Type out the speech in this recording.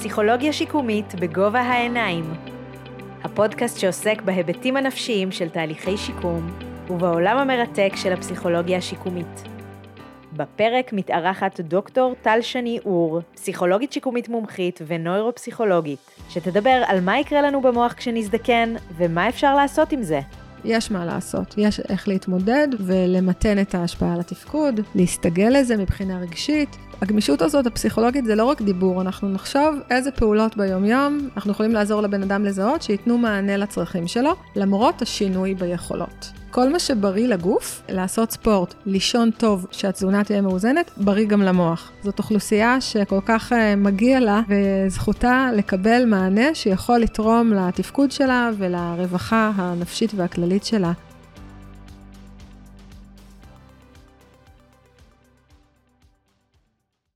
פסיכולוגיה שיקומית בגובה העיניים. הפודקאסט שעוסק בהיבטים הנפשיים של תהליכי שיקום ובעולם המרתק של הפסיכולוגיה השיקומית. בפרק מתארחת דוקטור טל שני אור, פסיכולוגית שיקומית מומחית ונוירופסיכולוגית, שתדבר על מה יקרה לנו במוח כשנזדקן ומה אפשר לעשות עם זה. יש מה לעשות, יש איך להתמודד ולמתן את ההשפעה על התפקוד, להסתגל לזה מבחינה רגשית. הגמישות הזאת הפסיכולוגית זה לא רק דיבור, אנחנו נחשוב איזה פעולות ביומיום אנחנו יכולים לעזור לבן אדם לזהות שייתנו מענה לצרכים שלו, למרות השינוי ביכולות. כל מה שבריא לגוף, לעשות ספורט, לישון טוב, שהתזונה תהיה מאוזנת, בריא גם למוח. זאת אוכלוסייה שכל כך אה, מגיע לה וזכותה לקבל מענה שיכול לתרום לתפקוד שלה ולרווחה הנפשית והכללית שלה.